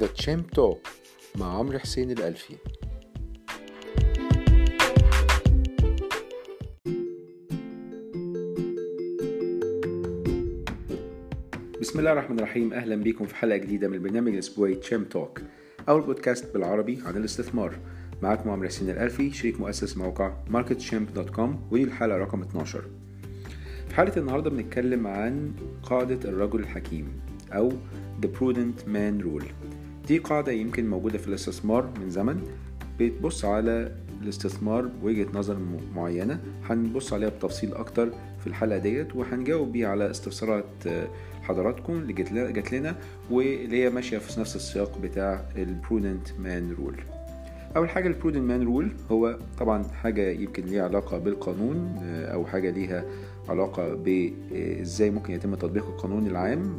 ذا تشامب توك مع عمرو حسين الألفي. بسم الله الرحمن الرحيم. أهلا بكم في حلقة جديدة من البرنامج الأسبوعي تشامب توك أول بودكاست بالعربي عن الاستثمار. معكم عمرو حسين الألفي شريك مؤسس موقع marketchamp.com ودي الحلقة رقم 12 في حلقة النهاردة بنتكلم عن قاعدة الرجل الحكيم أو The Prudent Man Rule. دي قاعدة يمكن موجودة في الاستثمار من زمن. بتبص على الاستثمار بوجهة نظر معينة. هنبص عليها بتفصيل أكتر في الحلقة ديت وهنجاوب بيها على استفسارات حضراتكم اللي جات لنا واللي هي ماشية في نفس السياق بتاع ال prudent man rule أول حاجة ال prudent man rule هو طبعا حاجة يمكن ليها علاقة بالقانون أو حاجة ليها علاقة بإزاي ممكن يتم تطبيق القانون العام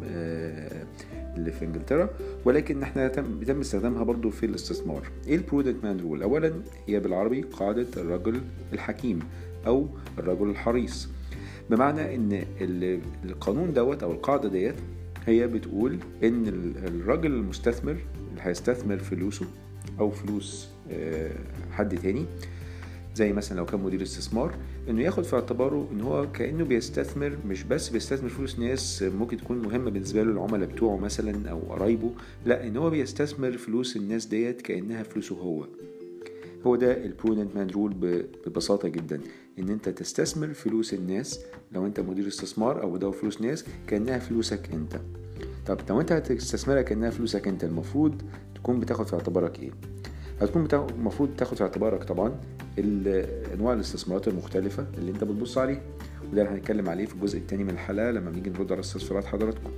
اللي في إنجلترا. ولكن إحنا بيتم استخدامها برضو في الاستثمار. إيه ال prudent man rule اولا هي بالعربي قاعدة الرجل الحكيم أو الرجل الحريص. بمعنى إن القانون دوت أو القاعدة ديت هي بتقول إن الراجل المستثمر اللي هيستثمر فلوسه أو فلوس حد تاني زي مثلا لو كان مدير استثمار إنه ياخد في اعتباره إن هو كأنه بيستثمر مش بس بيستثمر فلوس ناس ممكن تكون مهمة بالنسبة له العملاء بتوعه مثلا أو قرايبه لا إن هو بيستثمر فلوس الناس ديت كأنها فلوسه هو. هو ده ال prudent man rule ببساطة جدا. إن أنت تستثمر فلوس الناس لو أنت مدير استثمار أو ده فلوس ناس كأنها فلوسك أنت. طب لو أنت هتستثمرها كأنها فلوسك أنت المفروض تكون بتاخد في اعتبارك إيه؟ هتكون المفروض تاخد في اعتبارك طبعا انواع الاستثمارات المختلفة اللي انت بتبص عليها وده اللي هنتكلم عليه في الجزء الثاني من الحلقة لما نيجي نرد على استفسارات حضراتكم.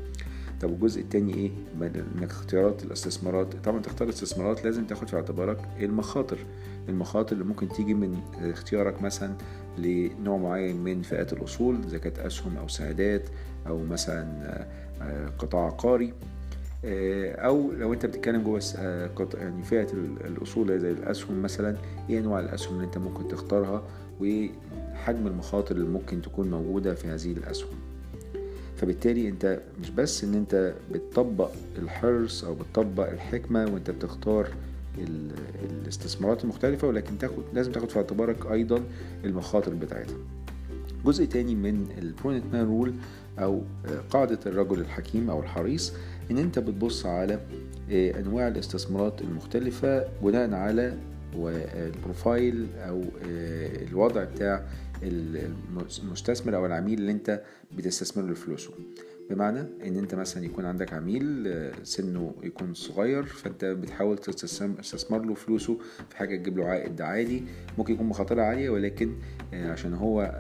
طب الجزء الثاني إيه؟ انك اختيارات الاستثمارات. طبعا تختار الاستثمارات لازم تاخد في اعتبارك المخاطر. المخاطر اللي ممكن تيجي من اختيارك مثلا لنوع معين من فئات الأصول إذا كانت أسهم أو سندات أو مثلا قطاع عقاري أو لو أنت بتتكلم جوه يعني فئة الأصول زي الأسهم مثلا إيه انواع الأسهم اللي أنت ممكن تختارها وحجم المخاطر اللي ممكن تكون موجودة في هذه الأسهم؟ فبالتالي أنت مش بس إن أنت بتطبق الحرص أو بتطبق الحكمة وأنت بتختار الاستثمارات المختلفة ولكن تاخد لازم تاخد في اعتبارك أيضا المخاطر بتاعتها. جزء تاني من ال prudent man rule أو قاعدة الرجل الحكيم أو الحريص إن أنت بتبص على أنواع الاستثمارات المختلفة بناء على ال profile أو الوضع بتاع المستثمر أو العميل اللي أنت بتستثمر له فلوسه. بمعنى إن أنت مثلا يكون عندك عميل سنه يكون صغير فأنت بتحاول تستثمر له فلوسه في حاجة تجيب له عائد عالي ممكن يكون مخاطرها عالية ولكن عشان هو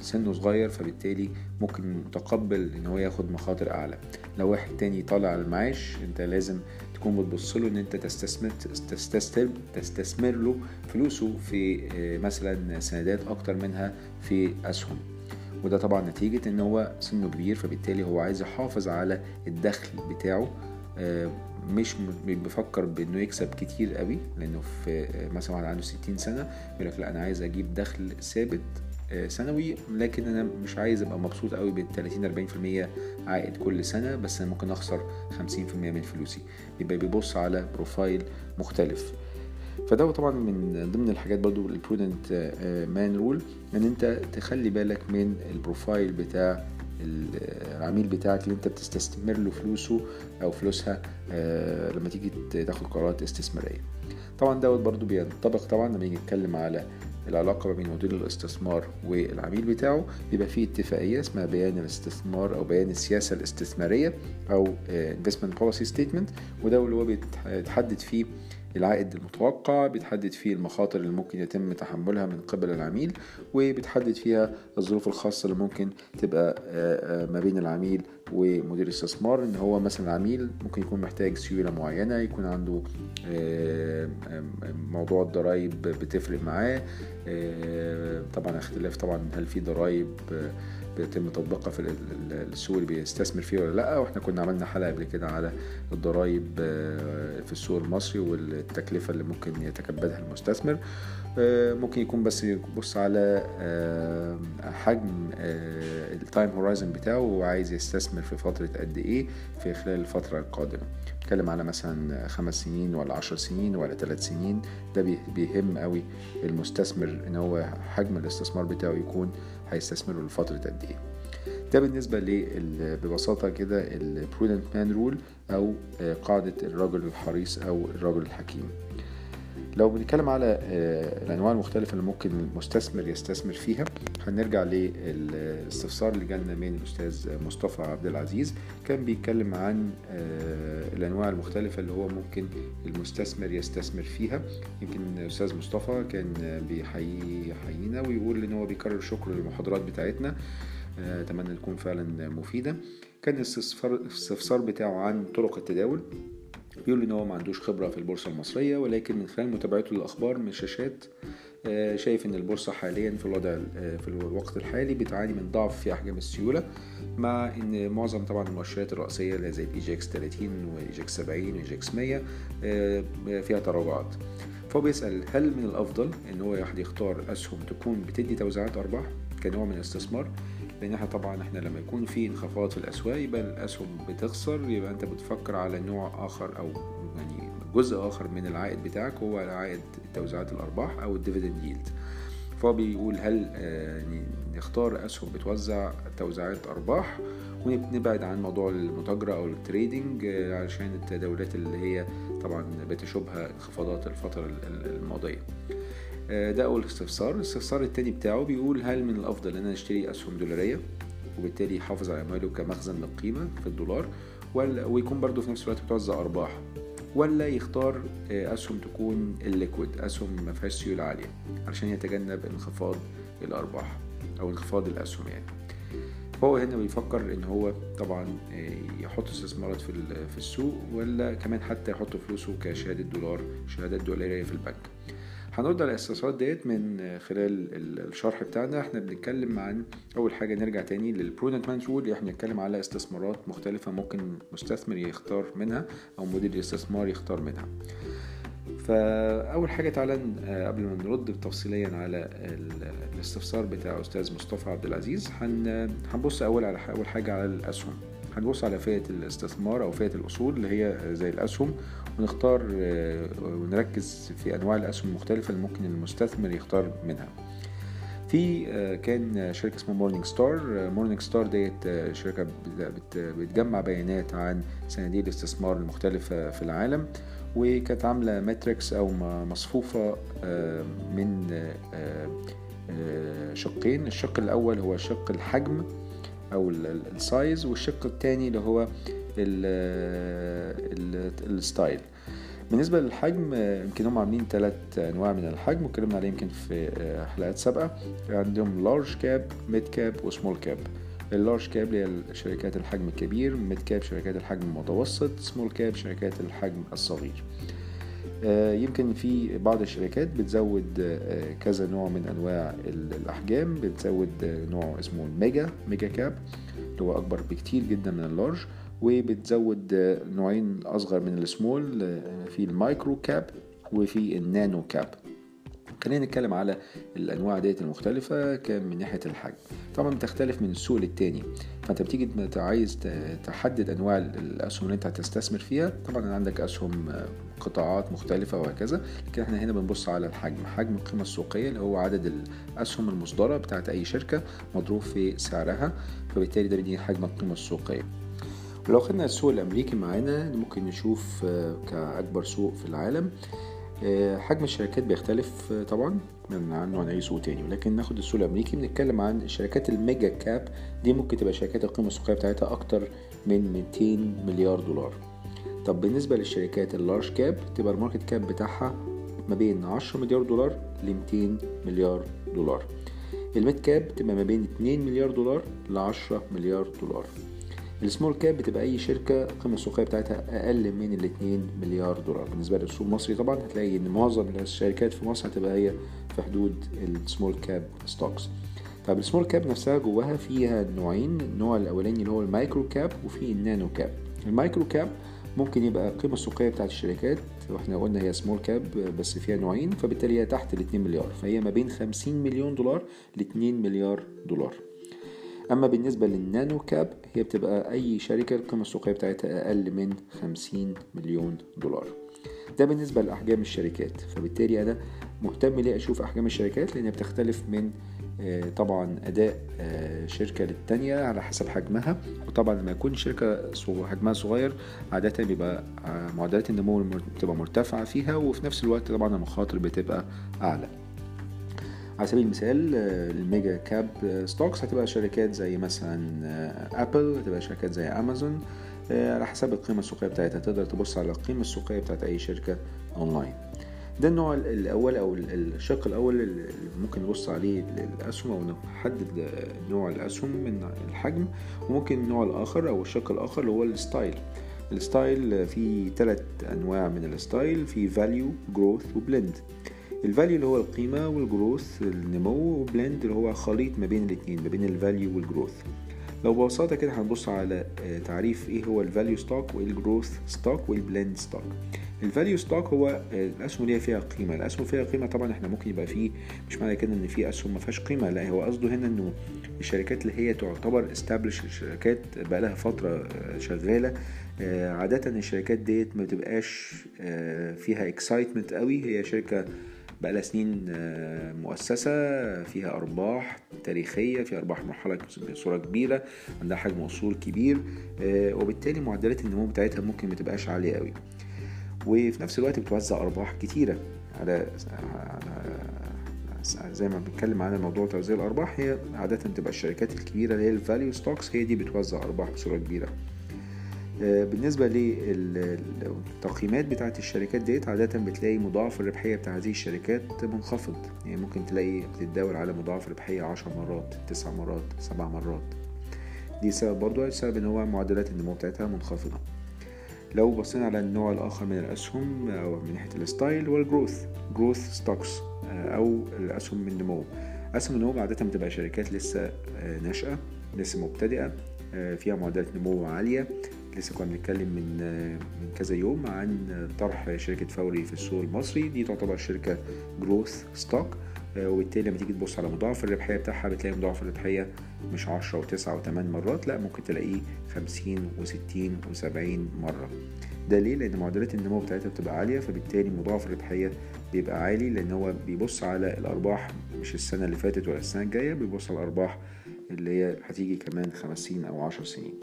سنه صغير فبالتالي ممكن متقبل إن هو ياخد مخاطر أعلى. لو واحد تاني طالع على المعاش أنت لازم تكون بتبص له إن أنت تستثمر تستثمر تستثمر له فلوسه في مثلا سندات أكتر منها في أسهم. وده طبعا نتيجة إن هو سنه كبير فبالتالي هو عايز يحافظ على الدخل بتاعه. مش بيفكر بإنه يكسب كتير قوي لأنه في مثلا واحد عنده 60 سنة يقول لك لا أنا عايز أجيب دخل ثابت سنوي لكن أنا مش عايز أبقى مبسوط قوي بال 30 40% عائد كل سنة بس أنا ممكن أخسر 50% من فلوسي. يبقى بيبص على profile مختلف. فده طبعا من ضمن الحاجات برضو ال prudent man rule إن أنت تخلي بالك من ال profile بتاع العميل بتاعك اللي أنت بتستثمر له فلوسه أو فلوسها لما تيجي تاخد قرارات استثمارية. طبعا دوت برضو بينطبق طبعا لما نيجي نتكلم على العلاقة ما بين مدير الاستثمار والعميل بتاعه بيبقى فيه اتفاقية اسمها بيان الاستثمار أو بيان السياسة الاستثمارية أو investment policy statement وده اللي هو بيتحدد فيه العائد المتوقع بتحدد فيه المخاطر اللي ممكن يتم تحملها من قبل العميل وبتحدد فيها الظروف الخاصة اللي ممكن تبقى ما بين العميل ومدير الاستثمار. إن هو مثلا عميل ممكن يكون محتاج سيولة معينة يكون عنده موضوع الضرايب بتفرق معاه طبعا اختلاف طبعا هل في ضرايب بيتم تطبيقها في السوق اللي بيستثمر فيه ولا لأ وإحنا كنا عملنا حلقة قبل كده على الضرايب في السوق المصري والتكلفة اللي ممكن يتكبدها المستثمر. آه، ممكن يكون بس يبص على آه، حجم ال time horizon بتاعه وعايز يستثمر في فترة قد إيه في خلال الفترة القادمة. نتكلم على مثلا خمس سنين ولا عشر سنين ولا ثلاث سنين ده بيهم قوي المستثمر إن هو حجم الاستثمار بتاعه يكون هيستثمره لفترة قد إيه. ده بالنسبة ببساطة كده ال prudent man rule أو قاعدة الرجل الحريص أو الرجل الحكيم. لو بنتكلم على الأنواع المختلفة اللي ممكن المستثمر يستثمر فيها هنرجع للاستفسار اللي جالنا من الاستاذ مصطفى عبد العزيز. كان بيتكلم عن الأنواع المختلفة اللي هو ممكن المستثمر يستثمر فيها. يمكن الاستاذ مصطفى كان بيحيينا ويقول إن هو بيكرر شكر للمحاضرات بتاعتنا. أتمنى تكون فعلا مفيدة. كان الاستفسار بتاعه عن طرق التداول. بيقول إن هو ما عندوش خبرة في البورصة المصرية ولكن من خلال متابعته للأخبار من الشاشات شايف إن البورصة حاليا في الوضع في الوقت الحالي بتعاني من ضعف في أحجام السيولة مع إن معظم طبعا المؤشرات الرئيسية اللي زي ال EGX 30 وال EGX 70 وال EGX 100 فيها تراجعات. فهو بيسأل هل من الأفضل إن هو يختار أسهم تكون بتدي توزيعات أرباح كنوع من الاستثمار لأن إحنا طبعا إحنا لما يكون في انخفاض في الأسواق يبقى الأسهم بتخسر يبقى أنت بتفكر على نوع آخر أو يعني جزء آخر من العائد بتاعك هو عائد توزيعات الأرباح أو ال dividend yield. فهو بيقول هل يعني نختار أسهم بتوزع توزيعات أرباح ونبعد عن موضوع المتاجرة أو ال trading علشان التداولات اللي هي طبعا بتشوبها انخفاضات الفترة الماضية. ده أول استفسار. الاستفسار التاني بتاعه بيقول هل من الأفضل إن أنا أشتري أسهم دولارية وبالتالي يحافظ على أمواله كمخزن للقيمة في الدولار ولا ويكون برضه في نفس الوقت بتوزع أرباح ولا يختار أسهم تكون الليكويد أسهم ما فيهاش سيولة عالية علشان يتجنب انخفاض الأرباح أو انخفاض الأسهم يعني. هو هنا بيفكر إن هو طبعا يحط استثمارات في في السوق ولا كمان حتى يحط فلوسه كشهادة دولار شهادات دولارية في البنك. هنرد على الاستفسارات ديت من خلال الشرح بتاعنا. إحنا بنتكلم عن أول حاجة نرجع تاني لل prudent man rule إحنا بنتكلم على استثمارات مختلفة ممكن مستثمر يختار منها أو مدير الاستثمار يختار منها. فأول حاجة تعالى قبل ما نرد تفصيليا على الاستفسار بتاع أستاذ مصطفى عبد العزيز هنبص أول على أول حاجة على الأسهم. هنبص على فئة الاستثمار أو فئة الأصول اللي هي زي الأسهم ونختار ونركز في أنواع الأسهم المختلفة اللي ممكن المستثمر يختار منها. في كان شركة اسمها Morningstar Morningstar ديت شركة بتجمع بيانات عن صناديق الاستثمار المختلفة في العالم وكانت عاملة matrix أو مصفوفة من شقين. الشق الأول هو شق الحجم أو ال size والشق الثاني اللي هو ال style. بالنسبة للحجم يمكن هم عاملين ثلاث أنواع من الحجم واتكلمنا عليه يمكن في حلقات سابقة. عندهم large cap mid cap و small cap ال large cap اللي هي شركات الحجم الكبير mid cap شركات الحجم المتوسط small cap شركات الحجم الصغير. يمكن في بعض الشركات بتزود كذا نوع من أنواع الأحجام. بتزود نوع اسمه ال mega mega cap اللي هو أكبر بكتير جدا من ال large وبتزود نوعين أصغر من السمول في ال micro cap وفي ال nano cap. خلينا نتكلم على الأنواع ديت المختلفة كان من ناحية الحجم. طبعا بتختلف من السوق للتاني فأنت بتيجي عايز تحدد أنواع الأسهم اللي أنت هتستثمر فيها. طبعا عندك أسهم قطاعات مختلفة وهكذا لكن إحنا هنا بنبص على الحجم. حجم القيمة السوقية اللي هو عدد الأسهم المصدرة بتاعت أي شركة مضروب في سعرها فبالتالي ده بيدينا حجم القيمة السوقية. ولو خدنا السوق الأمريكي معانا ممكن نشوف كأكبر سوق في العالم حجم الشركات بيختلف طبعا من عنه عن أي سوق تاني. ولكن ناخد السوق الأمريكي بنتكلم عن الشركات ال mega cap. دي ممكن تبقى شركات القيمة السوقية بتاعتها أكتر من 200 مليار دولار. طب بالنسبة للشركات ال large cap تبقى ال market cap بتاعها ما بين 10 مليار دولار ل 200 مليار دولار. ال mid cap تبقى ما بين 2 مليار دولار ل 10 مليار دولار. ال small cap بتبقى أي شركة القيمه السوقية بتاعتها أقل من ال 2 مليار دولار. بالنسبة للسوق المصري طبعا هتلاقي إن معظم الشركات في مصر هتبقى هي في حدود ال small cap stocks. طب ال small cap نفسها جواها فيها نوعين النوع الأولاني اللي هو ال micro cap وفي ال nano cap. ال micro cap ممكن يبقى القيمه السوقية بتاعت الشركات وإحنا قلنا هي small cap بس فيها نوعين فبالتالي هي تحت ال 2 مليار. فهي ما بين 50 مليون دولار ل 2 مليار دولار. أما بالنسبة للنانو كاب هي بتبقى أي شركة القيمة السوقية بتاعتها أقل من 50 مليون دولار. ده بالنسبة لأحجام الشركات. فبالتالي أنا مهتم ليه أشوف أحجام الشركات لأنها بتختلف من آه، طبعا أداء آه، شركة للتانية على حسب حجمها. وطبعا لما يكون شركة حجمها صغير عادة بيبقى آه، معدلات النمو بتبقى مرتفعة فيها وفي نفس الوقت طبعا المخاطر بتبقى أعلى. على سبيل المثال ال mega cap stocks هتبقى شركات زي مثلا Apple هتبقى شركات زي أمازون على حسب القيمة السوقية بتاعتها. تقدر تبص على القيمة السوقية بتاعت أي شركة أونلاين. ده النوع الأول أو الشق الأول اللي ممكن نبص عليه للأسهم أو نحدد نوع الأسهم من الحجم. وممكن النوع الآخر أو الشق الآخر اللي هو ال style. ال style في ثلاث أنواع من ال style في value growth و blend ال value اللي هو القيمة وال growth النمو و blend اللي هو خليط ما بين الاتنين ما بين ال value وال growth لو ببساطة كده هنبص على آه، تعريف إيه هو ال value stock وإيه ال growth stock وال blend stock ال value stock هو آه، الأسهم اللي فيها قيمة. الأسهم فيها قيمة طبعا إحنا ممكن يبقى فيه مش معنى كده إن في أسهم ما فيهاش قيمة لا هو قصده هنا إنه الشركات اللي هي تعتبر established الشركات بقى لها فترة آه، شغالة عادة الشركات ديت ما بتبقاش فيها excitement قوي. هي شركة بقالها سنين آه، مؤسسة فيها أرباح تاريخية فيها أرباح مرحلة بصورة كبيرة عندها حجم أصول كبير آه، وبالتالي معدلات النمو بتاعتها ممكن متبقاش عالية قوي وفي نفس الوقت بتوزع أرباح كتيرة على زي ما بنتكلم عن موضوع توزيع الأرباح هي عادة بتبقى الشركات الكبيرة اللي هي ال value stocks هي دي بتوزع أرباح بصورة كبيرة. آه، بالنسبة للتقييمات بتاعت الشركات ديت عادة بتلاقي مضاعف الربحية بتاع هذه الشركات منخفض. يعني ممكن تلاقي بتتداول على مضاعف ربحية عشر مرات تسع مرات سبع مرات. دي سبب برضو السبب إن هو معدلات النمو بتاعتها منخفضة. لو بصينا على النوع الآخر من الأسهم أو من ناحية ال style هو ال growth growth stocks أو الأسهم النمو. أسهم النمو عادة بتبقى شركات لسه آه، ناشئة لسه مبتدئة آه، فيها معدلات نمو عالية. لسه كنا بنتكلم من من كذا يوم عن طرح شركة فوري في السوق المصري. دي تعتبر شركة growth stock وبالتالي لما تيجي تبص على مضاعف الربحية بتاعها بتلاقي مضاعف الربحية مش عشرة وتسعة وثمان مرات لا ممكن تلاقيه خمسين وستين وسبعين مرة. ده ليه؟ لأن معدلات النمو بتاعتها بتبقى عالية فبالتالي مضاعف الربحية بيبقى عالي لأن هو بيبص على الأرباح مش السنة اللي فاتت ولا السنة الجاية بيبص على الأرباح اللي هي هتيجي كمان خمس سنين أو عشر سنين.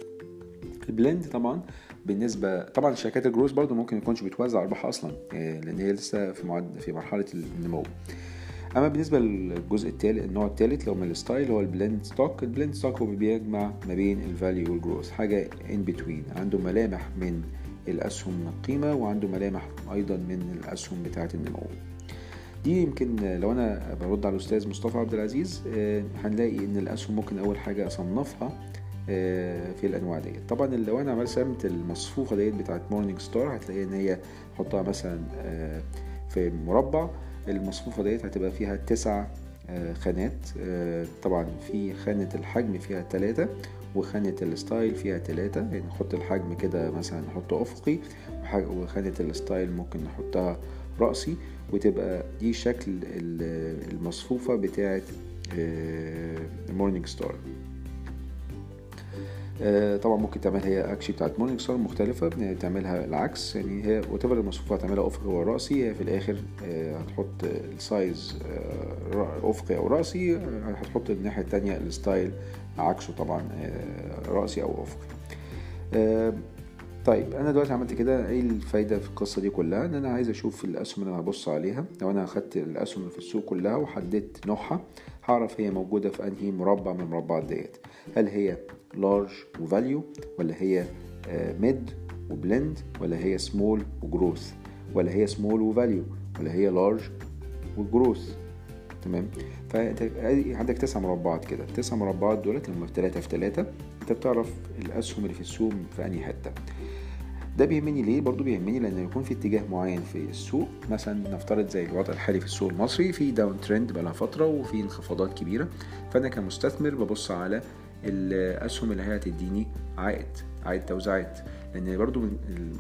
ال blend طبعا. بالنسبة طبعا شركات الجروس برضو ممكن يكونش بتوزع أرباح أصلا يعني لأن هي لسه في معد... في مرحلة النمو. أما بالنسبة للجزء الثالث النوع الثالث لو من ال style هو ال blend stock. ال blend stock هو بيجمع ما بين ال value وال growth حاجة in between عنده ملامح من الأسهم القيمة وعنده ملامح أيضا من الأسهم بتاعة النمو. دي يمكن لو أنا برد على الأستاذ مصطفى عبد العزيز آه، هنلاقي إن الأسهم ممكن أول حاجة أصنفها آه، في الأنواع ديت. طبعا لو أنا رسمت المصفوفة ديت بتاعت Morningstar هتلاقي إن هي حطها مثلا آه، في مربع. المصفوفة ديت هتبقى فيها تسع آه، خانات. طبعا في خانة الحجم فيها تلاتة وخانة ال style فيها تلاتة. يعني نحط الحجم كده مثلا نحطه أفقي وخانة ال style ممكن نحطها رأسي. وتبقى دي شكل المصفوفة بتاعت Morningstar آه، طبعا ممكن تعملها هي actually بتاعت Morningstar مختلفة يعني تعملها العكس يعني هي whatever المصفوفة هتعملها أفقي أو رأسي هي في الآخر آه، هتحط ال size آه، أفقي أو رأسي هتحط الناحية التانية ال style عكسه طبعا رأسي أو أفقي. طيب أنا دلوقتي عملت كده إيه الفايدة في القصة دي كلها؟ إن أنا عايز أشوف الأسهم اللي أنا هبص عليها. لو أنا أخدت الأسهم اللي في السوق كلها وحددت نوعها هعرف هي موجودة في أنهي مربع من المربعات ديت. هل هي large و value ولا هي mid و blend ولا هي small و growth ولا هي small و value ولا هي large و growth تمام؟ فأنت عندك تسع مربعات كده. التسع مربعات دولت لما في تلاتة في تلاتة. أنت بتعرف الأسهم اللي في السوق في أنهي حتة. ده بيهمني ليه؟ برضو بيهمني لأن يكون في اتجاه معين في السوق. مثلا نفترض زي الوضع الحالي في السوق المصري في داون ترند بقالها فترة وفي انخفاضات كبيرة. فأنا كمستثمر ببص على الاسهم اللي هي هتديني عائد عائد توزيعات. لأن برضو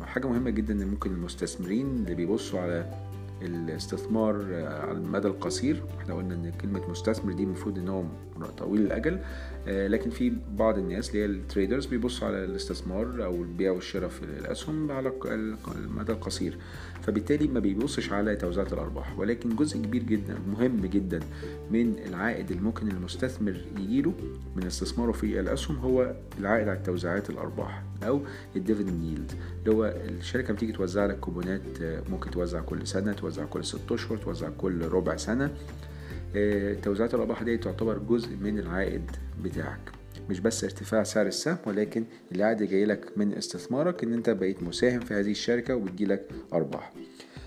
حاجة مهمة جدا إن ممكن المستثمرين اللي بيبصوا على الاستثمار على المدى القصير إحنا قلنا إن كلمة مستثمر دي المفروض إن هو طويل الأجل لكن في بعض الناس اللي هي التريدرز بيبصوا على الاستثمار أو البيع والشراء في الأسهم على المدى القصير. فبالتالي ما بيبصش على توزيعات الأرباح ولكن جزء كبير جدا مهم جدا من العائد اللي ممكن المستثمر يجيله من استثماره في الأسهم هو العائد على توزيعات الأرباح أو ال dividend yield اللي هو الشركة بتيجي توزع لك كوبونات ممكن توزع كل سنة توزع كل ست أشهر توزع كل ربع سنة. توزيعات الأرباح دي تعتبر جزء من العائد بتاعك. مش بس ارتفاع سعر السهم ولكن العائد جاي لك من استثمارك إن أنت بقيت مساهم في هذه الشركة وبتجيلك أرباح.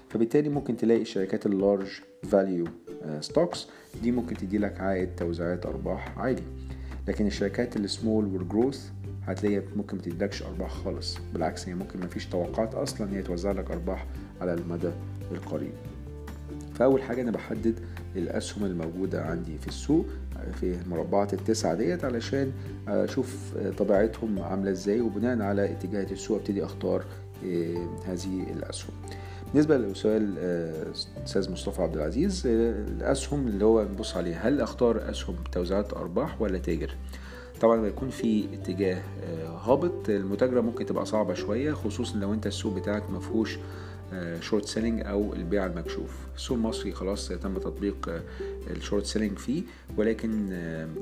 فبالتالي ممكن تلاقي الشركات ال large value stocks دي ممكن تدي لك عائد توزيعات أرباح عالي. لكن الشركات السمول والجروث هتلاقيها ممكن ما تديلكش أرباح خالص. بالعكس هي ممكن ما فيش توقعات أصلا هي توزع لك أرباح على المدى القريب. فاول حاجة أنا بحدد الأسهم الموجودة عندي في السوق في المربعات التسعة ديت علشان أشوف طبيعتهم عاملة إزاي وبناء على اتجاهات السوق أبتدي أختار هذه الأسهم. بالنسبة لسؤال أستاذ مصطفى عبد العزيز الأسهم اللي هو نبص عليها هل أختار أسهم توزيعات أرباح ولا تاجر؟ طبعا لما يكون في اتجاه هابط. المتاجرة ممكن تبقى صعبة شوية خصوصا لو أنت السوق بتاعك مفهوش short selling أو البيع المكشوف. السوق المصري خلاص تم تطبيق ال short selling فيه ولكن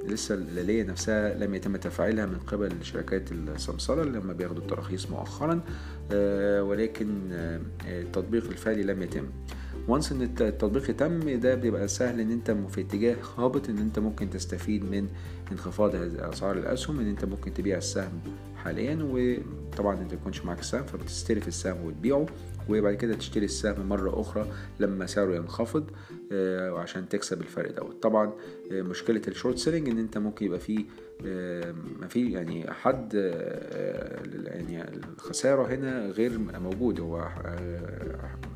لسه الآلية نفسها لم يتم تفعيلها من قبل شركات السمسرة لما بياخدوا التراخيص مؤخرا ولكن التطبيق الفعلي لم يتم. once إن التطبيق يتم ده بيبقى سهل إن أنت في اتجاه هابط إن أنت ممكن تستفيد من انخفاض أسعار الأسهم إن أنت ممكن تبيع السهم حاليا وطبعا أنت يكونش معاك السهم فبتستلف السهم وتبيعه. وبعد كده تشتري السهم مرة أخرى لما سعره ينخفض عشان تكسب الفرق دوت. طبعا مشكلة ال short selling إن أنت ممكن يبقى فيه ما في يعني حد يعني الخسارة هنا غير موجود هو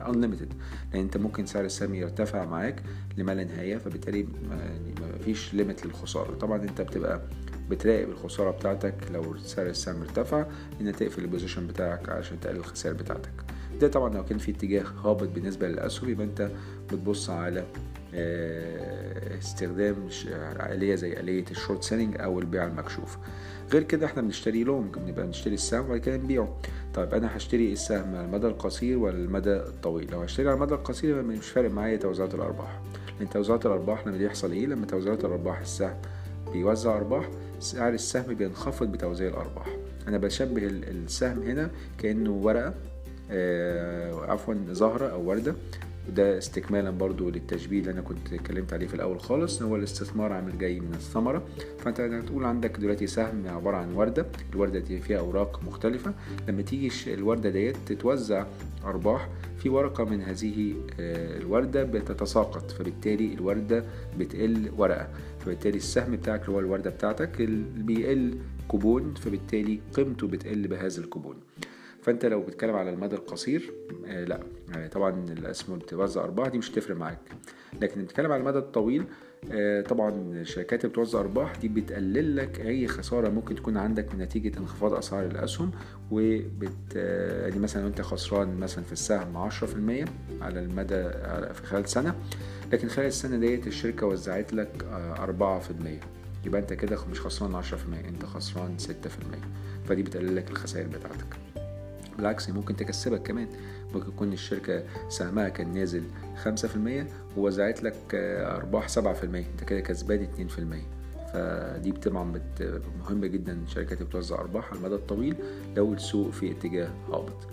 unlimited. لأن أنت ممكن سعر السهم يرتفع معاك لما لا نهاية فبالتالي ما فيش limit للخسارة. طبعا أنت بتبقى بتراقب الخسارة بتاعتك لو سعر السهم ارتفع ان تقفل ال position بتاعك عشان تقلل الخسائر بتاعتك. ده طبعا لو كان في اتجاه هابط بالنسبة للأسهم يبقى أنت بتبص على استخدام آلية زي آلية ال short selling أو البيع المكشوف. غير كده إحنا بنشتري long بنبقى نشتري السهم وبعد كده نبيعه. طيب أنا هشتري السهم على المدى القصير ولا المدى الطويل؟ لو هشتري على المدى القصير يبقى مش فارق معايا توزيعات الأرباح. لأن توزيعات الأرباح لما بيحصل إيه؟ لما توزيعات الأرباح السهم بيوزع أرباح سعر السهم بينخفض بتوزيع الأرباح. أنا بشبه السهم هنا كأنه ورقة آه عفوا زهرة أو وردة. وده استكمالا برضو للتشبيه اللي أنا كنت اتكلمت عليه في الأول خالص هو الاستثمار عامل جاي من الثمرة. فأنت هتقول عندك دلوقتي سهم عبارة عن وردة الوردة دي فيها أوراق مختلفة. لما تيجي الوردة ديت تتوزع أرباح في ورقة من هذه الوردة بتتساقط. فبالتالي الوردة بتقل ورقة. فبالتالي السهم بتاعك اللي هو الوردة بتاعتك بيقل كوبون. فبالتالي قيمته بتقل بهذا الكوبون. فانت لو بتتكلم على المدى القصير آه لا. يعني طبعا الأسهم اللي بتوزع أرباح دي مش هتفرق معاك. لكن بتتكلم على المدى الطويل آه طبعا الشركات اللي بتوزع أرباح دي بتقلل لك أي خسارة ممكن تكون عندك نتيجة انخفاض أسعار الأسهم وبت آه يعني مثلا أنت خسران مثلا في السهم 10% على المدى في خلال سنة لكن خلال السنة ديت الشركة وزعت لك 4% يبقى أنت كده مش خسران 10% أنت خسران 6% فدي بتقلل لك الخسائر بتاعتك. بالعكس ممكن تكسبك كمان. ممكن يكون الشركة سهمها كان نازل خمسة في المية ووزعت لك أرباح سبعة في المية أنت كده كسبان اتنين في المية. فدي طبعا مهمة جدا الشركات بتوزع أرباح على المدى الطويل لو السوق في اتجاه هابط.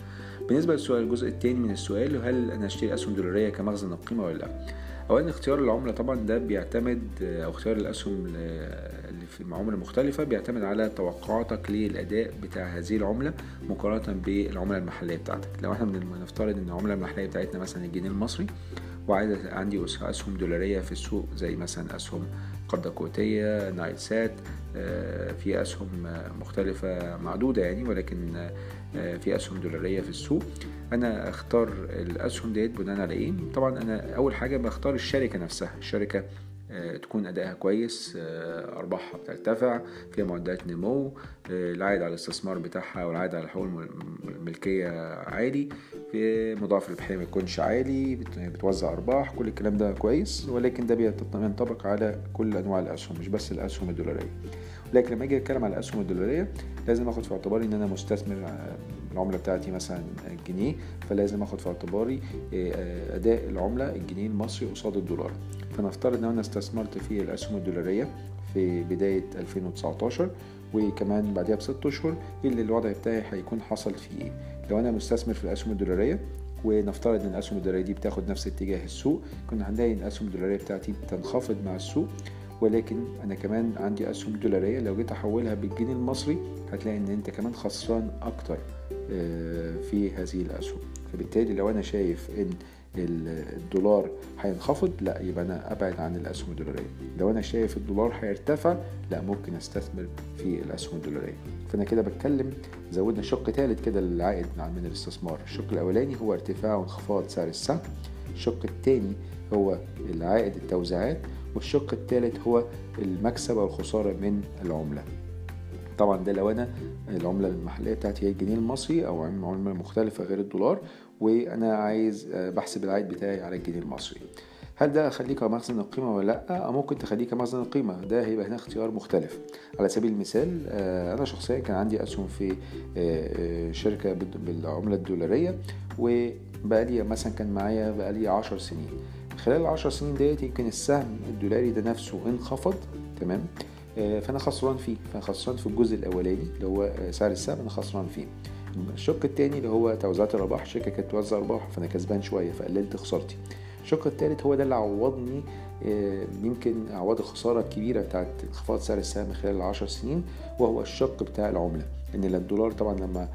بالنسبة للسؤال الجزء الثاني من السؤال هل أنا أشتري أسهم دولارية كمخزن القيمة ولا لأ؟ أولا اختيار العملة طبعا ده بيعتمد أو اختيار الأسهم اللي في عملة مختلفة بيعتمد على توقعاتك للأداء بتاع هذه العملة مقارنة بالعملة المحلية بتاعتك. لو إحنا بنفترض إن العملة المحلية بتاعتنا مثلا الجنيه المصري وعايز عندي أسهم دولارية في السوق زي مثلا أسهم قردة كويتية نايل سات في أسهم مختلفة معدودة يعني ولكن في أسهم دولارية في السوق أنا أختار الأسهم ديت بناء على إيه؟ طبعا أنا أول حاجة بختار الشركة نفسها الشركة تكون أدائها كويس أرباحها بترتفع فيها معدلات نمو العائد على الاستثمار بتاعها والعائد على حقوق الملكية عالي في مضاعف الربحية ما يكونش عالي بتوزع أرباح كل الكلام ده كويس ولكن ده بينطبق على كل أنواع الأسهم مش بس الأسهم الدولارية لكن لما أجي أتكلم على الاسهم الدولارية لازم آخد في اعتباري إن أنا مستثمر العملة بتاعتي مثلا الجنيه فلازم آخد في اعتباري آه، أداء العملة الجنيه المصري قصاد الدولار. فنفترض إن أنا استثمرت في الاسهم الدولارية في بداية 2019 وكمان بعدها بست أشهر اللي الوضع بتاعي هيكون حصل فيه إيه؟ لو أنا مستثمر في الاسهم الدولارية ونفترض إن الاسهم الدولارية دي بتاخد نفس اتجاه السوق كنا هنلاقي إن الاسهم الدولارية بتاعتي بتنخفض مع السوق ولكن أنا كمان عندي اسهم دولارية لو جيت أحولها بالجنيه المصري هتلاقي إن أنت كمان خسران أكتر. آه، في هذه الأسهم. فبالتالي لو أنا شايف إن الدولار هينخفض لا يبقى أنا أبعد عن الأسهم الدولارية. لو أنا شايف الدولار هيرتفع لا ممكن أستثمر في الأسهم الدولارية. فأنا كده بتكلم زودنا شق ثالث كده للعائد من الاستثمار. الشق الأولاني هو ارتفاع وانخفاض سعر السهم. الشق الثاني هو العائد التوزيعات. والشق الثالث هو المكسب أو الخسارة من العملة. طبعا ده لو أنا العملة المحلية بتاعتي هي الجنيه المصري أو عملة مختلفة غير الدولار وأنا عايز آه، بحسب العائد بتاعي على الجنيه المصري. هل ده اخليه كمخزن القيمة ولا لأ؟ أو ممكن تخليه كمخزن القيمة. ده هيبقى هنا اختيار مختلف. على سبيل المثال آه، أنا شخصيا كان عندي أسهم في آه، شركة بالعملة الدولارية وبقالي مثلا كان معايا بقالي عشر سنين. خلال العشر سنين ديت يمكن السهم الدولاري ده نفسه انخفض تمام؟ فأنا خسران فيه. فأنا خسران في الجزء الأولاني اللي هو آه، سعر السهم. أنا خسران فيه. الشق الثاني اللي هو توزيعات الأرباح. الشركة كانت توزع أرباح فأنا كسبان شوية فقللت خسارتي. الشق الثالث هو ده اللي عوضني آه، يمكن عوض الخسارة الكبيرة بتاعت انخفاض سعر السهم خلال العشر سنين وهو الشق بتاع العملة. إن الدولار طبعا لما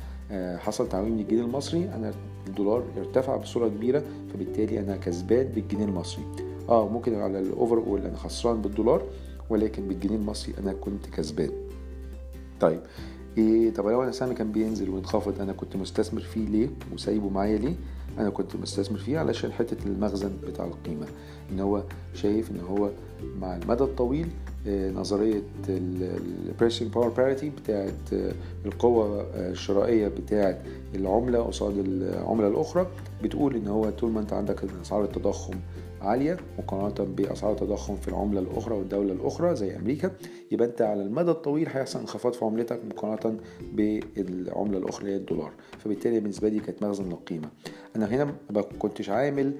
حصل تعويم من الجنيه المصري أنا الدولار ارتفع بصورة كبيرة فبالتالي أنا كسبان بالجنيه المصري. آه ممكن على الاوفر اول أنا خسران بالدولار. ولكن بالجنيه المصري أنا كنت كسبان. طيب إيه طب لو أنا سامي كان بينزل وينخفض أنا كنت مستثمر فيه ليه؟ وسايبه معايا ليه؟ أنا كنت مستثمر فيه علشان حتة المخزن بتاع القيمة. إن هو شايف إن هو مع المدى الطويل آه، نظرية ال purchasing power parity بتاعت آه، القوة آه، الشرائية بتاعت العملة قصاد العملة الأخرى بتقول إن هو طول ما أنت عندك أسعار التضخم عالية مقارنة بأسعار التضخم في العملة الأخرى والدولة الأخرى زي أمريكا. يبقى أنت على المدى الطويل هيحصل انخفاض في عملتك مقارنة بالعملة الأخرى هي الدولار. فبالتالي بالنسبة لي كانت مخزن للقيمة. أنا هنا ما كنتش عامل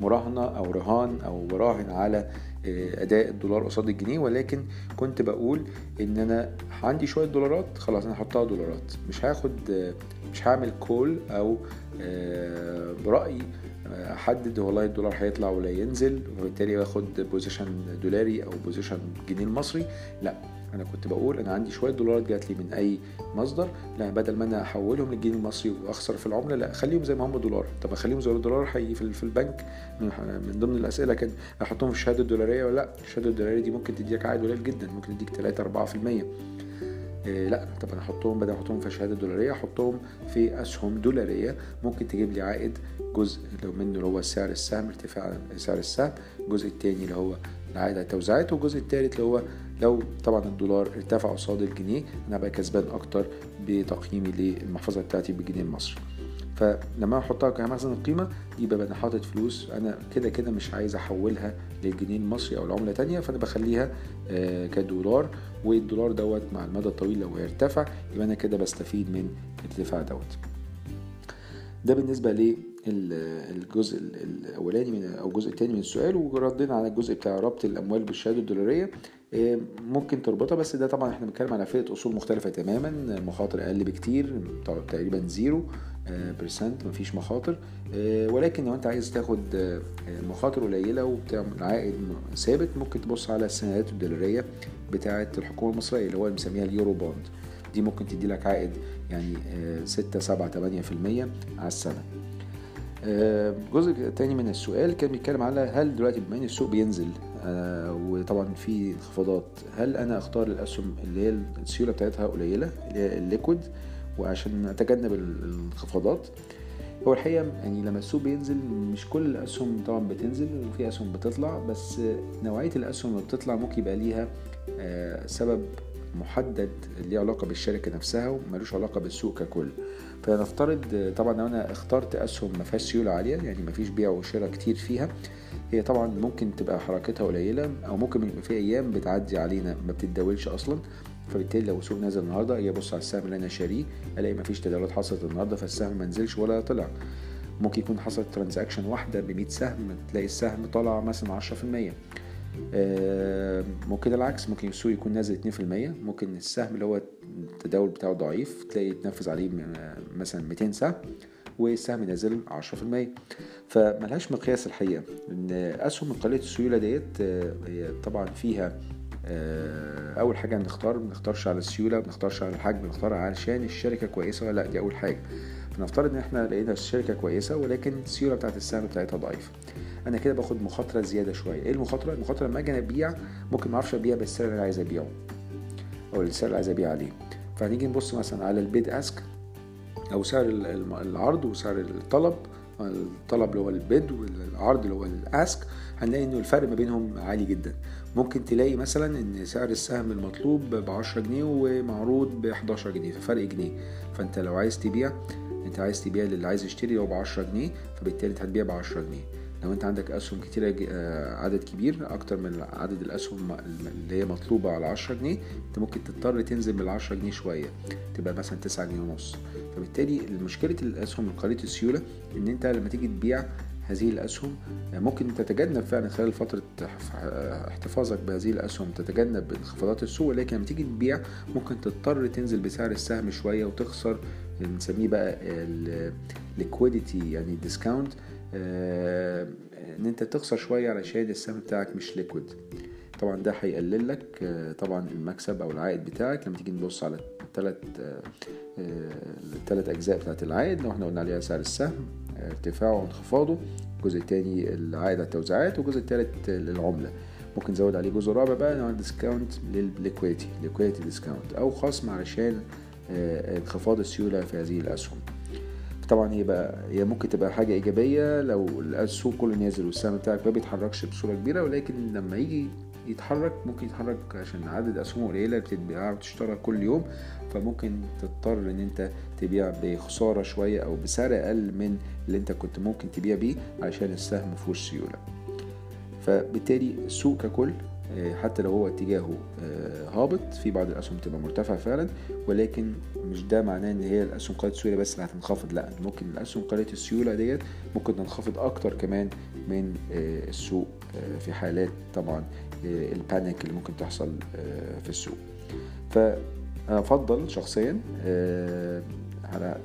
مراهنة أو رهان أو براهن على آه، أداء الدولار قصاد الجنيه ولكن كنت بقول إن أنا عندي شوية دولارات خلاص أنا هحطها دولارات. مش هاخد آه، مش هعمل call أو آه، برايي أحدد والله الدولار هيطلع ولا ينزل وبالتالي باخد position دولاري أو بوزيشن جنيه المصري. لا أنا كنت بقول أنا عندي شوية دولارات جات لي من أي مصدر لا بدل ما أنا أحولهم للجنيه المصري وأخسر في العملة لا خليهم زي ما هم دولار. طب أخليهم زي الدولار حي في البنك؟ من ضمن الأسئلة كان أحطهم في الشهادة الدولارية ولا؟ لا الشهادة الدولارية دي ممكن تديك عائد قليل جدا ممكن تديك 3 4% إيه لا طب أنا أحطهم بدل ما أحطهم في شهادة دولارية أحطهم في أسهم دولارية. ممكن تجيب لي عائد جزء لو منه اللي هو سعر السهم ارتفاع سعر السهم. الجزء الثاني اللي هو العائد على التوزيعات والجزء الثالث اللي هو لو طبعا الدولار ارتفع قصاد الجنيه أنا بقى كسبان أكتر بتقييمي للمحفظة بتاعتي بالجنيه المصري فلما احطها كمخزن القيمه يبقى أنا حاطط فلوس. أنا كده كده مش عايز أحولها للجنيه المصري أو لعملة تانية فأنا بخليها آه، كدولار. والدولار دوت مع المدى الطويل لو هيرتفع يبقى أنا كده بستفيد من الارتفاع دوت. ده بالنسبة للجزء الأولاني من أو الجزء الثاني من السؤال وردينا على الجزء بتاع ربط الأموال بالشهادة الدولارية. آه، ممكن تربطها بس ده طبعا إحنا بنتكلم على فئة أصول مختلفة تماما. مخاطر أقل بكتير تقريبا zero percent مفيش مخاطر. آه، ولكن لو أنت عايز تاخد آه، مخاطر قليلة وبتعمل عائد ثابت ممكن تبص على السندات الدولارية بتاعة الحكومة المصرية اللي هو بنسميها ال Eurobond. دي ممكن تدي لك عائد يعني 6 7 8% على السنة. الجزء الثاني من السؤال كان بيتكلم على هل دلوقتي بما إن السوق بينزل آه، وطبعا في انخفاضات هل أنا أختار الأسهم اللي هي السيولة بتاعتها قليلة اللي هي illiquid وعشان أتجنب الانخفاضات؟ هو الحقيقة يعني لما السوق بينزل مش كل الأسهم طبعا بتنزل وفي أسهم بتطلع بس نوعية الأسهم اللي بتطلع ممكن يبقى ليها آه، سبب محدد ليه علاقة بالشركة نفسها وملوش علاقة بالسوق ككل. فنفترض طبعا لو أنا اخترت أسهم ما فيهاش سيولة عالية يعني ما فيش بيع وشراء كتير فيها هي طبعا ممكن تبقى حركتها قليلة أو ممكن يبقى في أيام بتعدي علينا ما بتتداولش أصلا. فبالتالي لو السوق نزل النهارده أجي ابص على السهم اللي أنا شاريه ألاقي مفيش تداولات حصلت النهارده فالسهم ما نزلش ولا طلع. ممكن يكون حصلت ترانزاكشن واحدة ب 100 سهم تلاقي السهم طلع مثلا 10% آه، ممكن العكس ممكن السوق يكون نازل 2% ممكن السهم اللي هو التداول بتاعه ضعيف تلاقي يتنفذ عليه مثلا 200 سهم والسهم نازل 10% فملهاش مقياس الحقيقة. إن أسهم قليله السيولة ديت آه، هي طبعا فيها آه، أول حاجة بنختار ما بنختارش على السيولة ما بنختارش على الحجم بنختار علشان الشركة كويسة ولا لأ دي أول حاجة. فنفترض إن إحنا لقينا الشركة كويسة ولكن السيولة بتاعت السهم بتاعتها ضعيفة. أنا كده باخد مخاطرة زيادة شوية. إيه المخاطرة؟ المخاطرة لما أجي أبيع ممكن ما أعرفش أبيع بالسعر اللي عايز أبيعه أو السعر اللي عايز أبيع عليه. فهنيجي نبص مثلا على البيد أسك أو سعر العرض وسعر الطلب. الطلب اللي هو البيد والعرض اللي هو الأسك هنلاقي إنه الفرق ما بينهم عالي جدا. ممكن تلاقي مثلا إن سعر السهم المطلوب ب 10 جنيه ومعروض ب 11 جنيه ففرق جنيه. فأنت لو عايز تبيع أنت عايز تبيع للي عايز يشتري هو ب 10 جنيه فبالتالي أنت هتبيع ب 10 جنيه. لو انت عندك أسهم كتيرة آه، عدد كبير أكتر من عدد الأسهم اللي هي مطلوبة على 10 جنيه انت ممكن تضطر تنزل من 10 جنيه شوية تبقى مثلا 9 جنيه ونص. فبالتالي مشكلة الأسهم قليلة السيولة إن انت لما تيجي تبيع هذه الأسهم ممكن تتجنب فعلا خلال فترة احتفاظك بهذه الأسهم تتجنب انخفاضات السوق ولكن لما تيجي تبيع ممكن تضطر تنزل بسعر السهم شوية وتخسر بنسميه بقى ال liquidity يعني discount آه، إن أنت تخسر شوية علشان السهم بتاعك مش liquid طبعا ده هيقلل لك آه، طبعا المكسب أو العائد بتاعك لما تيجي نبص على الثلاث الثلاث أجزاء بتاعت العائد. لو إحنا قلنا عليها سعر السهم ارتفاعه وانخفاضه الجزء الثاني العائد على التوزيعات والجزء الثالث للعملة. ممكن نزود عليه جزء رابع بقى هو discount لل liquidity liquidity discount أو خصم علشان آه، انخفاض السيولة في هذه الأسهم. طبعا هي بقى هي ممكن تبقى حاجة إيجابية لو السوق كله نازل والسهم بتاعك ما بيتحركش بصورة كبيرة ولكن لما يجي يتحرك ممكن يتحرك عشان عدد اسهم قليلة بتتباع وتشترى كل يوم فممكن تضطر إن أنت تبيع بخسارة شوية أو بسعر أقل من اللي أنت كنت ممكن تبيع بيه علشان السهم مفهوش سيوله فبالتالي السوق ككل حتى لو هو اتجاهه آه، هابط في بعض الأسهم تبقى مرتفعة فعلا ولكن مش ده معناه إن هي الأسهم قليله السيوله بس اللي هتنخفض لأ ممكن الأسهم قليله السيولة ديت ممكن تنخفض أكتر كمان من آه، السوق في حالات طبعا البانيك اللي ممكن تحصل في السوق. فانا أفضل شخصيا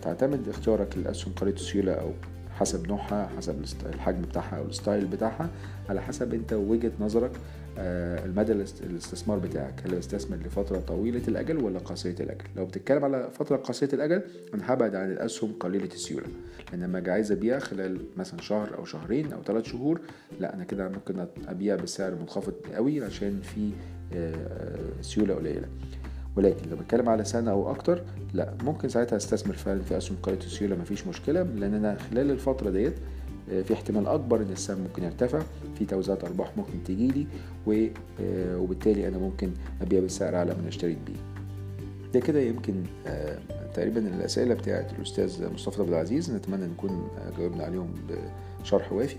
تعتمد اختيارك للأسهم قليله السيولة أو حسب نوعها حسب الحجم بتاعها أو الستايل بتاعها على حسب أنت وجهة نظرك آه، المدى الاستثمار بتاعك. هل استثمر لفترة طويلة الأجل ولا قصيرة الأجل؟ لو بتتكلم على فترة قصيرة الأجل أنا هبعد عن الأسهم قليلة السيولة. لأن لما أجي عايز أبيع خلال مثلا شهر أو شهرين أو ثلاث شهور لا أنا كده ممكن أبيع بسعر منخفض قوي عشان في آه، سيولة قليلة. ولكن لو بتكلم على سنة أو أكتر لا ممكن ساعتها أستثمر فعلا في أسهم قليله السيوله مفيش مشكلة لأن أنا خلال الفترة ديت آه، في احتمال أكبر إن السهم ممكن يرتفع في توزيعات أرباح ممكن تجيلي آه، وبالتالي أنا ممكن أبيع بالسعر أعلى من أشتريت بيه. ده كده يمكن آه، تقريبا الأسئلة بتاعت الأستاذ مصطفى عبد العزيز نتمنى نكون جاوبنا عليهم بشرح وافي.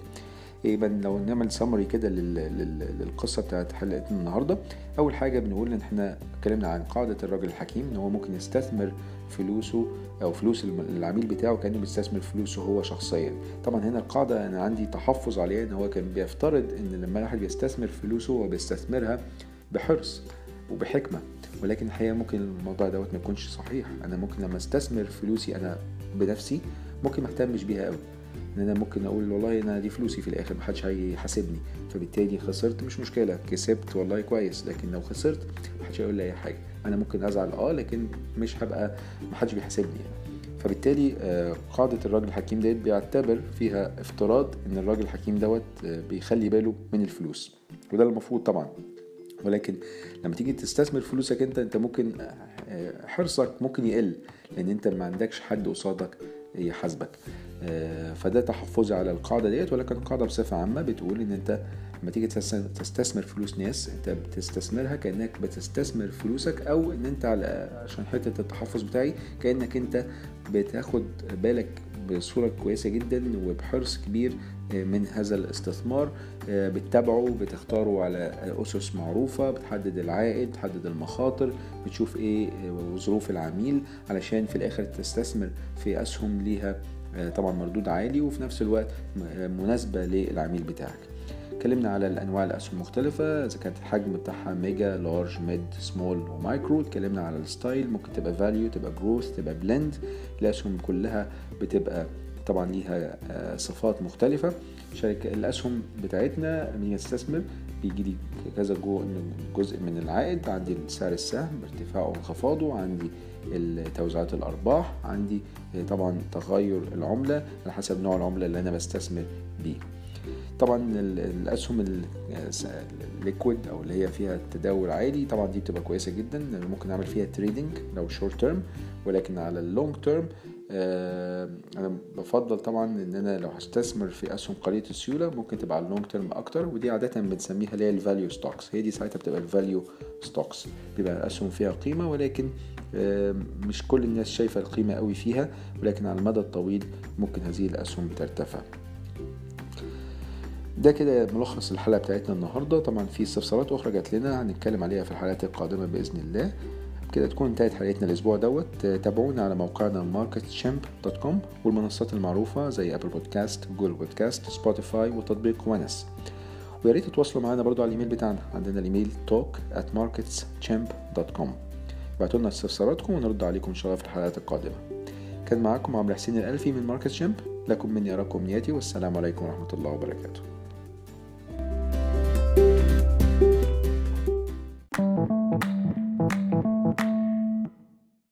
يبقى لو نعمل سمري كده للقصة بتاعت حلقتنا النهارده. أول حاجة بنقول إن إحنا اتكلمنا عن قاعدة الراجل الحكيم إن هو ممكن يستثمر فلوسه أو فلوس العميل بتاعه كأنه بيستثمر فلوسه هو شخصيا. طبعا هنا القاعدة أنا عندي تحفظ عليها إن هو كان بيفترض إن لما الواحد بيستثمر فلوسه هو بيستثمرها بحرص وبحكمة. ولكن الحقيقة ممكن الموضوع دوت ما يكونش صحيح. أنا ممكن لما أستثمر فلوسي أنا بنفسي ممكن ما أهتمش بيها قوي إن أنا ممكن أقول والله أنا دي فلوسي في الآخر محدش هيحاسبني. فبالتالي خسرت مش مشكلة. كسبت والله كويس لكن لو خسرت محدش هيقول لي أي حاجة. أنا ممكن أزعل آه لكن مش هبقى محدش بيحاسبني يعني. فبالتالي آه، قاعدة الراجل الحكيم ديت بيعتبر فيها افتراض إن الراجل الحكيم دوت آه، بيخلي باله من الفلوس. وده المفروض طبعا. ولكن لما تيجي تستثمر فلوسك أنت أنت ممكن آه، حرصك ممكن يقل لأن أنت ما عندكش حد قصادك يحاسبك. فده تحفظي على القاعدة ديت ولكن القاعدة بصفة عامة بتقول إن أنت لما تيجي تستثمر فلوس ناس أنت بتستثمرها كأنك بتستثمر فلوسك أو إن أنت على عشان حتة التحفظ بتاعي كأنك أنت بتاخد بالك بصورة كويسة جدا وبحرص كبير من هذا الاستثمار بتتابعه بتختاره على أسس معروفة بتحدد العائد بتحدد المخاطر بتشوف إيه ظروف العميل علشان في الآخر تستثمر في أسهم ليها. طبعا مردود عالي وفي نفس الوقت مناسبة للعميل بتاعك. اتكلمنا على الأنواع الأسهم المختلفة إذا كانت الحجم بتاعها mega large mid small و micro اتكلمنا على ال style ممكن تبقى value تبقى growth تبقى blend الأسهم كلها بتبقى طبعا ليها صفات مختلفة. شركة الأسهم بتاعتنا لما نستثمر بيجي لي كذا جزء من العائد. عندي سعر السهم ارتفاعه وانخفاضه. عندي توزيعات الأرباح. عندي طبعا تغير العملة على حسب نوع العملة اللي أنا بستثمر بيه. طبعا الأسهم ال liquid أو اللي هي فيها تداول عالي طبعا دي بتبقى كويسة جدا ممكن أعمل فيها trading لو short term ولكن على ال long term أنا بفضل طبعا إن أنا لو هستثمر في أسهم قليله السيولة ممكن تبقى على ال long term أكتر ودي عادة بنسميها اللي هي ال value stocks هي دي ساعتها بتبقى ال value stocks بيبقى الأسهم فيها قيمة ولكن مش كل الناس شايفة القيمة قوي فيها ولكن على المدى الطويل ممكن هذه الأسهم ترتفع. ده كده ملخص الحلقة بتاعتنا النهارده. طبعا في استفسارات أخرى جات لنا هنتكلم عليها في الحلقات القادمة بإذن الله. كده تكون انتهت حلقتنا الأسبوع دوت. تابعونا على موقعنا marketchamp.com والمنصات المعروفة زي Apple Podcast Google Podcast Spotify وتطبيق ونس ويا ريت تتواصلوا معانا برضو على الإيميل بتاعنا. عندنا الإيميل talk at marketschamp.com ابعتوا لنا استفساراتكم ونرد عليكم ان شاء الله في الحلقات القادمة. كان معاكم عمرو حسين الألفي من ماركت شامب لكم مني أراكم نياتي والسلام عليكم ورحمة الله وبركاته.